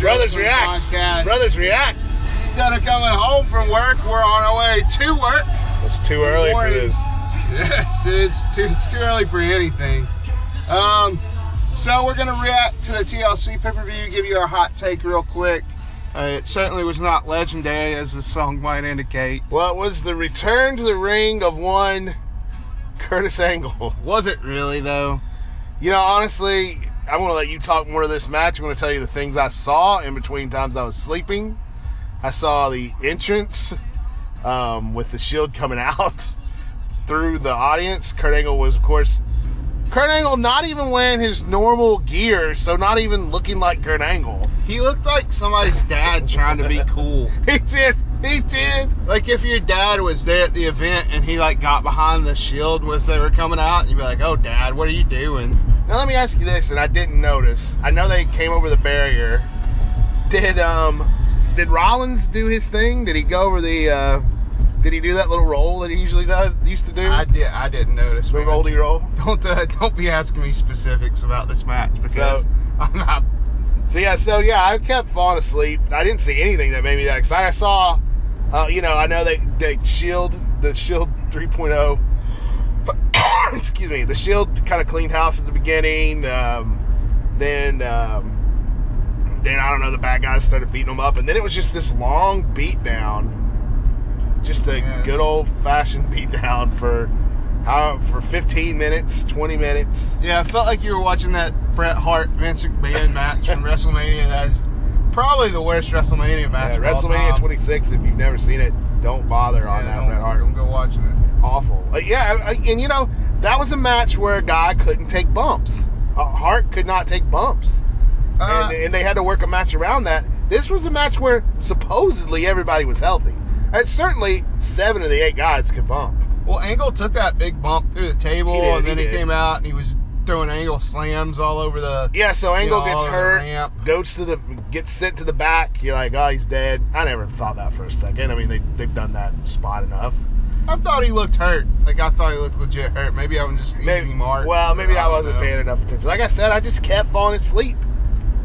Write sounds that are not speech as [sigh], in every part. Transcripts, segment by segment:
Brothers Brothers react. Podcast. Brothers react. Instead of coming home from work, we're on our way to work. It's too early for this. Yes, it's too, it's too early for anything. Um, so we're gonna react to the TLC pay-per-view, give you our hot take real quick. Uh, it certainly was not legendary, as the song might indicate. Well, it was the return to the ring of one Curtis Angle. Was it really though? You know, honestly, I want to let you talk more of this match. I'm going to tell you the things I saw in between times I was sleeping. I saw the entrance um, with the Shield coming [laughs] out through the audience. Kurt Angle was, of course, Kurt Angle not even wearing his normal gear, so not even looking like Kurt Angle. He looked like somebody's dad trying to be cool. [laughs] He did. He did. Like if your dad was there at the event and he like got behind the shield as they were coming out, you'd be like, "Oh, dad, what are you doing?" Now let me ask you this, and I didn't notice. I know they came over the barrier. Did um did Rollins do his thing? Did he go over the uh did he do that little roll that he usually does used to do? I did. I didn't notice. the man. rolly roll. [laughs] Don't uh, don't be asking me specifics about this match because So- [laughs] I'm not. So yeah, so yeah, I kept falling asleep. I didn't see anything that made me that excited. I saw uh, you know, I know they they shield the shield 3.0 [coughs] excuse me, the shield kind of cleaned house at the beginning. Um, then um, then I don't know, the bad guys started beating them up, and then it was just this long beat down, just a Yes. good old fashioned [laughs] beat down for how for 15 minutes, 20 minutes. Yeah, I felt like you were watching that Bret Hart Vince McMahon match from [laughs] WrestleMania. That's probably the worst WrestleMania match. Yeah, WrestleMania time. 26. If you've never seen it, don't bother on Yeah, that don't, don't go watching it. Awful. Uh, yeah, I- and you know that was a match where a guy couldn't take bumps. Uh, Hart could not take bumps. Uh, and, and they had to work a match around that. This was a match where supposedly everybody was healthy, and certainly seven of the eight guys could bump. well, Angle took that big bump through the table, did, and then he he, came out and he was throwing Angle slams all over the. Yeah, so Angle know, gets all over the hurt, goes to the, gets sent to the back. You're like, oh, he's dead. I never thought that for a second. I mean, they they've done that spot enough. I thought he looked hurt. Like I thought he looked legit hurt. Maybe I'm just easy Maybe, mark. well, maybe I don't wasn't know. paying enough attention. Like I said, I just kept falling asleep.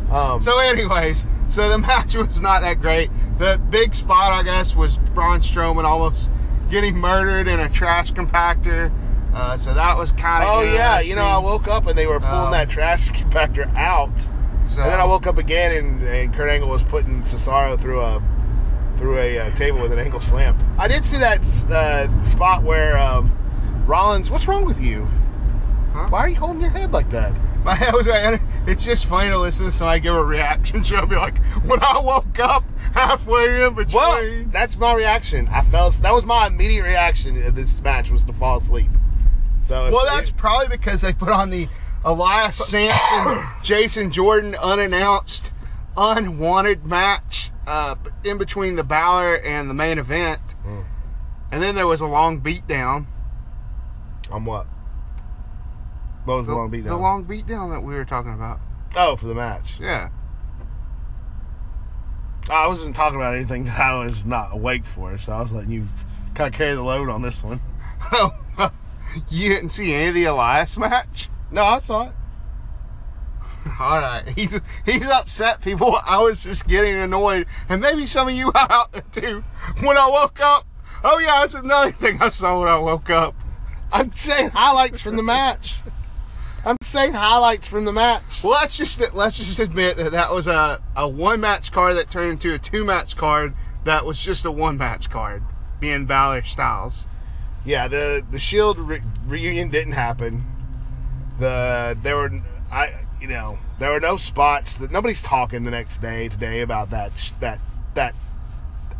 Um, So, anyways, so the [laughs] match was not that great. The big spot, I guess, was Braun Strowman almost getting murdered in a trash compactor. Uh, so that was kind of. oh yeah, you know, I woke up and they were pulling Um, that trash [laughs] compactor out. So, And then I woke up again, and, and Kurt Angle was putting Cesaro through a through a uh, table with an ankle slam. I did see that uh, spot where um, Rollins. What's wrong with you? Huh? Why are you holding your head like that? [laughs] My head was. It's just funny to listen to somebody give a reaction [laughs] show. Be like, when I woke up halfway in between. Well, that's my reaction. I fell. That was my immediate reaction in this match was to fall asleep. So Well, that's probably because they put on the Elias Samson, [coughs] Jason Jordan unannounced, unwanted match uh, in between the Balor and the main event. Mm. And then there was a long beatdown. on what? What was the, The, long beat the down? long beatdown that we were talking about. oh, for the match. Yeah. I wasn't talking about anything that I was not awake for, so I was letting you kind of carry the load on this one. [laughs] [laughs] you didn't see any of the Elias match? No, I saw it. [laughs] All right, he's he's upset people. [laughs] I was just getting annoyed, and maybe some of you are out there too. When I woke up, oh yeah, that's another thing I saw when I woke up. I'm saying highlights from the match. I'm saying highlights from the match. Well, let's just let's just admit that that was a, a one match card that turned into a two match card that was just a one match card, being Balor Styles. Yeah, the the Shield re- reunion didn't happen. The there were I you know there were no spots that nobody's talking the next day today about that that that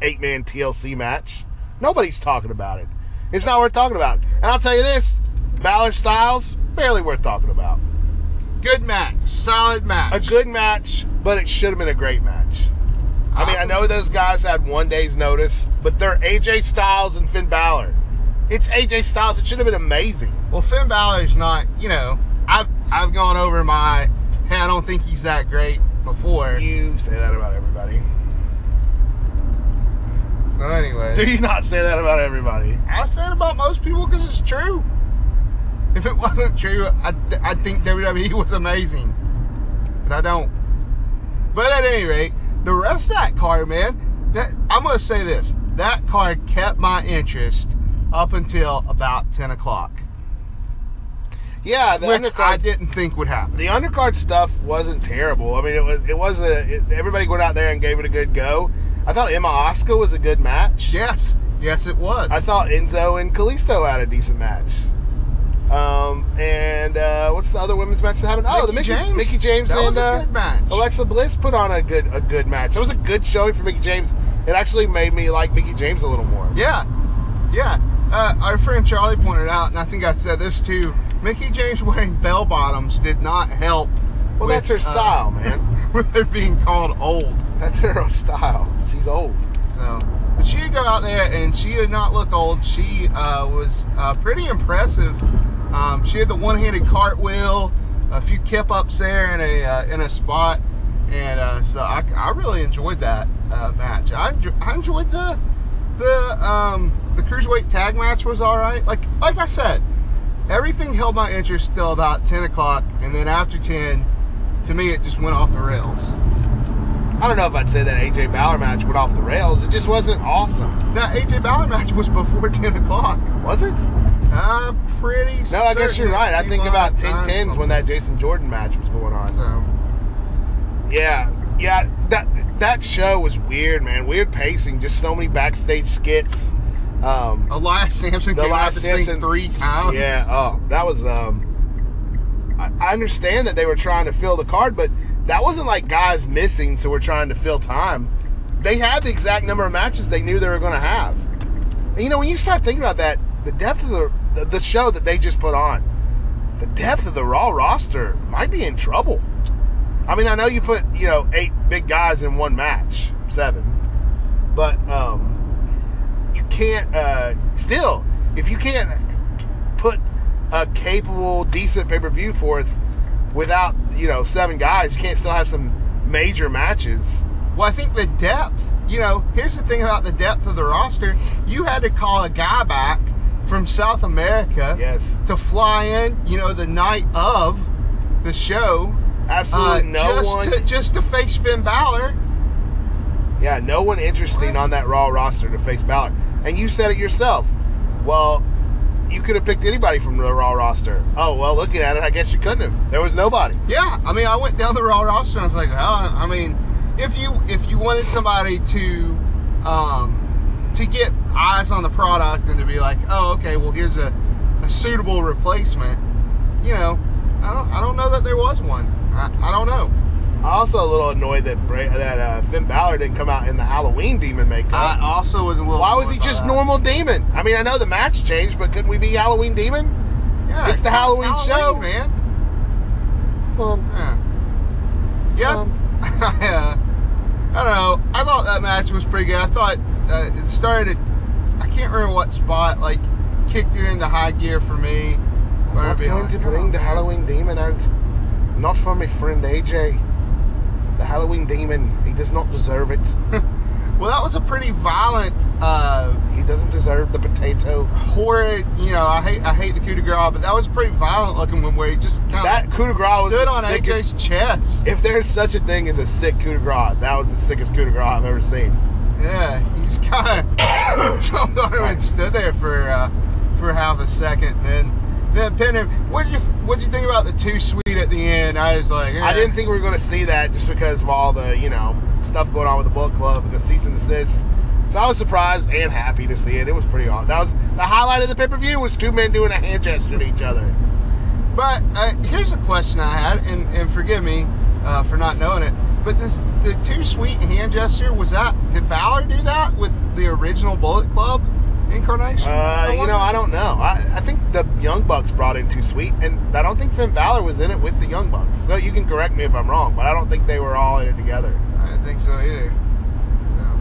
eight man TLC match. Nobody's talking about it. It's not worth talking about. And I'll tell you this: Balor Styles barely worth talking about. Good match, solid match. A good match, but it should have been a great match. I mean, I know those guys had one day's notice, but they're AJ Styles and Finn Balor. It's AJ Styles. It should have been amazing. Well, Finn Balor's not. You know, I've I've gone over my hey, I don't think he's that great before. You say that about everybody. So anyway, Do you not say that about everybody? I said about most people because it's true. If it [laughs] wasn't true, I I think WWE was amazing, but I don't. But at any rate, the rest of that card, man, that I'm gonna say this: that card kept my interest up until about ten o'clock, Yeah, the which I didn't think would happen. the undercard stuff wasn't terrible. I mean, it was it was a it, everybody went out there and gave it a good go. I thought Emma Asuka was a good match. Yes, yes, it was. I thought Enzo and Kalisto had a decent match. Um, and uh, what's the other women's match that happened? Oh, the Mickie James. Mickie James That and was a uh, good match. Alexa Bliss put on a good a good match. That was a good showing for Mickie James. It actually made me like Mickie James a little more. Yeah, yeah. Uh, our friend Charlie pointed out, and I think I said this too. Mickie James wearing bell bottoms did not help. Well, with, that's her uh, style, man. [laughs] with her being called old. That's her style. She's old. So, but she did go out there, and she did not look old. She uh, was uh, pretty impressive. Um, she had the one-handed cartwheel, a few kip ups there in a uh, in a spot, and uh, so I, I really enjoyed that uh, match. I, I enjoyed the the um, the cruiserweight tag match was all right. Like like I said, everything held my interest till about ten o'clock, and then after ten, to me it just went off the rails. I don't know if I'd say that AJ Balor match went off the rails. It just wasn't awesome. That AJ Balor match was before [laughs] ten o'clock. Was it? Uh, pretty. No, I guess you're right. I think about 10 10 10s when that Jason Jordan match was going on. So Yeah, yeah. That that show was weird, man. Weird pacing. Just so many backstage skits. Um, Elias Samson The came out Elias to Samson- sing three times. yeah. Oh, that was. Um, I, I understand that they were trying to fill the card, but that wasn't like guys missing, so we're trying to fill time. They had the exact number of matches they knew they were going to have. And, you know, when you start thinking about that, the depth of the, the the show that they just put on, the depth of the Raw roster might be in trouble. I mean, I know you put you know eight big guys in one match, seven, but um, you can't. Uh, still, if you can't put a capable, decent pay per view forth without you know seven guys, you can't still have some major matches. Well, I think the depth. You know, here's the thing about the depth of the roster. You had to call a guy back from South America Yes, to fly in. You know, the night of the show. absolutely uh, no just one. To, just to face Finn Balor. Yeah, no one interesting on that Raw roster to face Balor. And you said it yourself. Well, you could have picked anybody from the Raw roster. Oh, well, looking at it, I guess you couldn't have. There was nobody. Yeah, I mean, I went down the Raw roster and I was like, oh, I mean, if you if you wanted somebody to um, to get eyes on the product and to be like, oh, okay, well, here's a, a suitable replacement, you know, I don't I don't know that there was one. I, I don't know. I'm also a little annoyed that Bray, that uh, Finn Balor didn't come out in the Halloween demon makeup. I also was a little. Why was he just normal demon? I mean, I know the match changed, but couldn't we be Halloween demon? Yeah, It's the Halloween show. man. Fun. Yeah. Yeah. Um, I, uh, I don't know. I thought that match was pretty good. I thought uh, it started. I can't remember what spot like kicked it into high gear for me. I'm not going like, to bring on, the man." Halloween demon out. Not for my friend AJ. The Halloween demon, he does not deserve it. [laughs] Well, that was a pretty violent, uh, He doesn't deserve the potato. horrid. You know, I hate I hate the coup de grace, but that was pretty violent looking one where he just kind That of coup de grace was stood the on sickest. AJ's chest. If there's such a thing as a sick coup de grace, that was the sickest coup de grace I've ever seen. Yeah, he just kind of [coughs] jumped on him and stood there for uh, for half a second, and then then him. What did you What did you think about the Too Sweet at the end? I was like, I eh. didn't think we were going to see that just because of all the, you know, stuff going on with the book club and the cease and desist. So I was surprised and happy to see it. It was pretty awesome. That was the highlight of the pay per view was two men doing a hand gesture to each other. But uh, here's a question I had, and, and forgive me uh, for not knowing it. But this the Too Sweet hand gesture was that? Did Balor do that with the original Bullet Club incarnation? Uh, you know, I don't know. I, I think the Young Bucks brought in Too Sweet, and I don't think Finn Balor was in it with the Young Bucks. So you can correct me if I'm wrong, but I don't think they were all in it together. I don't think so either. So,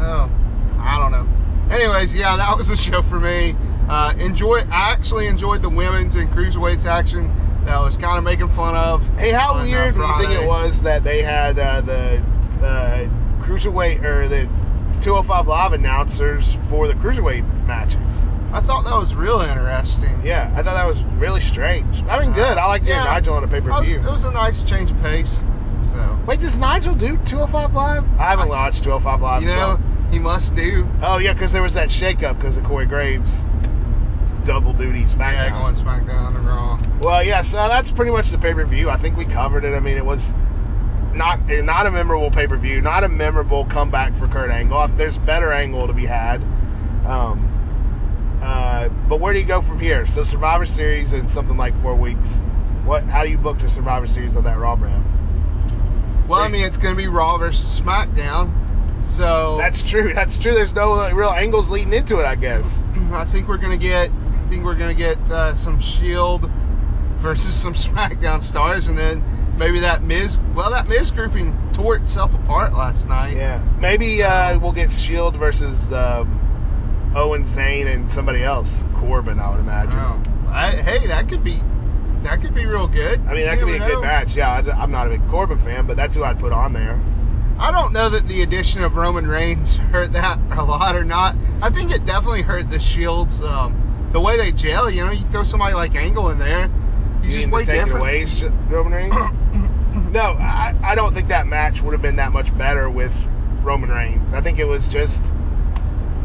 oh, I don't know. Anyways, yeah, that was a show for me. Uh, enjoy. I actually enjoyed the women's and cruiserweights action that was kind of making fun of. Hey, how on, uh, weird do you think it was that they had uh, the uh, cruiserweight or the 205 Live announcers for the cruiserweight matches? I thought that was really interesting. Yeah, I thought that was really strange. I mean, good. I liked hearing Yeah. Nigel on a pay per view. It was a nice change of pace. So Wait, does Nigel do 205 Live? I haven't I- watched 205 Live. you know so- he must do. Oh yeah, because there was that shakeup because of Corey Graves, double duty SmackDown. Yeah, going SmackDown and Raw. Well, yeah, so that's pretty much the pay per view. I think we covered it. I mean, it was not not a memorable pay per view, not a memorable comeback for Kurt Angle. There's better angle to be had. Um, uh, but where do you go from here? So Survivor Series in something like four weeks. What? How do you book your Survivor Series on that Raw brand? Well, I mean, it's going to be Raw versus SmackDown. So That's true. That's true. There's no like, real angles leading into it, I guess. [clears throat] I think we're going to get. I think we're going to get uh, some Shield versus some [laughs] SmackDown stars, and then maybe that Miz. Well, that Miz grouping tore itself apart last night. Yeah, maybe uh, we'll get Shield versus um, Owen Zayn and somebody else, Corbin. I would imagine. Oh, I, hey, that could be. That could be real good. I mean, that You could be a never good match. Yeah, I, am not a big Corbin fan, but that's who I'd put on there. I don't know that the addition of Roman Reigns [laughs] hurt that a lot or not. I think it definitely hurt the Shields. Um, the way they gel, you know, you throw somebody like Angle in there, You just mean way to take different. it away, Roman Reigns? [coughs] no, I, I don't think that match would have been that much better with Roman Reigns. I think it was just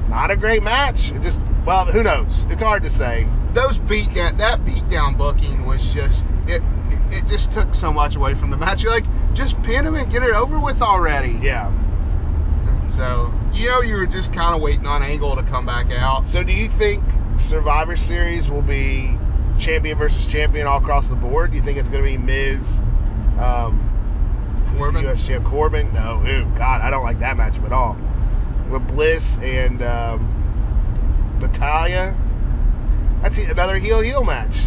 not a great match. It just, well, who knows? It's hard to say. Those beat down, that beatdown booking was just it, it. It just took so much away from the match. You're like, just pin him and get it over with already. Yeah. And so you know, you were just kind of waiting on Angle to come back out. So, do you think Survivor Series will be champion versus champion all across the board? Do you think it's going to be Miz, um, Corbin? U.S. champ Corbin? No, ooh, God, I don't like that matchup at all. With Bliss and um, Natalya, that's another heel heel match.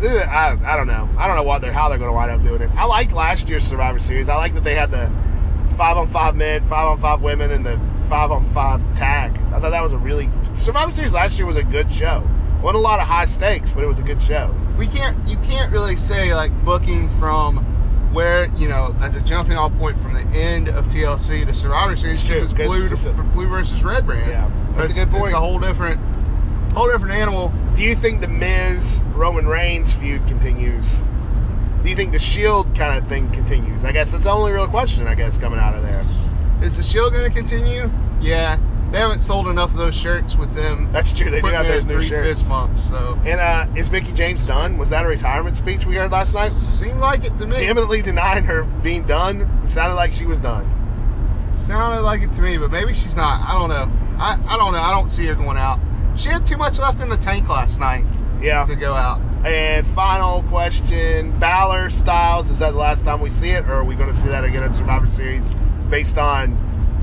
I, I don't know. I don't know what they're how they're going to wind up doing it. I liked last year's Survivor Series. I like that they had the five on five men, five on five women, and the five on five tag. I thought that was a really Survivor Series last year was a good show. Wasn't a lot of high stakes, but it was a good show. we can't you can't really say like booking from where you know as a jumping off point from the end of TLC to Survivor Series because it's 'cause blue it's a- blue versus red brand. Yeah, that's a good point. It's a whole different whole different animal. Do you think the Miz Roman Reigns feud continues? Do you think the Shield kind of thing continues? I guess that's the only real question. I guess coming out of there. Is the Shield going to continue? Yeah, they haven't sold enough of those shirts with them. That's true. They do have those new shirts. fist bumps. So And uh, is Mickie James done? Was that a retirement speech we heard last night? seemed like it to me. Vehemently denying her being done. It sounded like she was done. Sounded like it to me, but maybe she's not. I don't know. I, I don't know. I don't see her going out. She had too much left in the tank last night Yeah. to go out. And final question: Balor Styles. Is that the last time we see it, or are we going to see that again at Survivor Series? Based on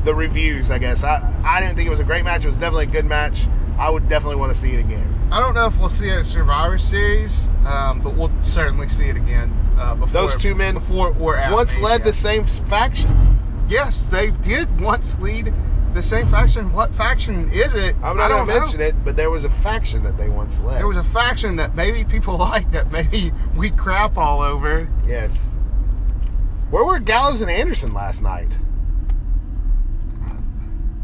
the reviews, I guess. I I didn't think it was a great match. It was definitely a good match. I would definitely want to see it again. I don't know if we'll see it at Survivor Series, um, but we'll certainly see it again. Uh, before Those two men before or at Once led the same faction. Yes, they did once lead the same faction. What faction is it? I'm not don't going to mention know. it, but there was a faction that they once led. There was a faction that maybe people [laughs] like that maybe we crap all over. yes. Where were Gallows and Anderson last night?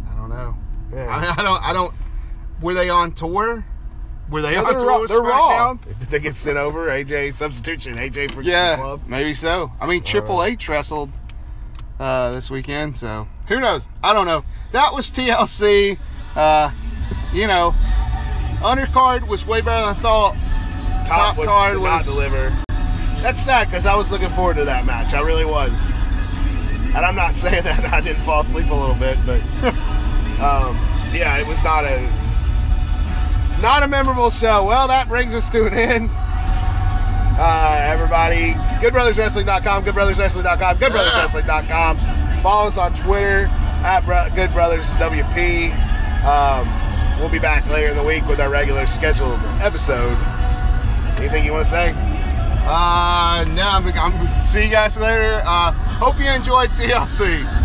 I don't know. Yeah. I, I don't. I don't. Were they on tour? Were they Yeah, on they're tour? raw. They're raw. Did [laughs] they get sent over? AJ substitution. AJ for the Yeah, club. maybe so. I mean, Triple H wrestled uh, this weekend, so who knows? I don't know. That was TLC. Uh, you know, undercard was way better than I thought. Top, was, card did not was. deliver. That's sad because I was looking forward to that match. I really was. And I'm not [laughs] saying that I didn't fall asleep a little bit, but [laughs] um, yeah, it was not a not a memorable show. Well, that brings us to an end. Uh, everybody, goodbrotherswrestling.com, goodbrotherswrestling.com, goodbrotherswrestling.com. Follow us on Twitter at Bro- Good Um, we'll be back later in the week with our regular scheduled episode. Anything you want to say? Uh, no, I'm, I'm see you guys later. Uh, hope you enjoyed TLC.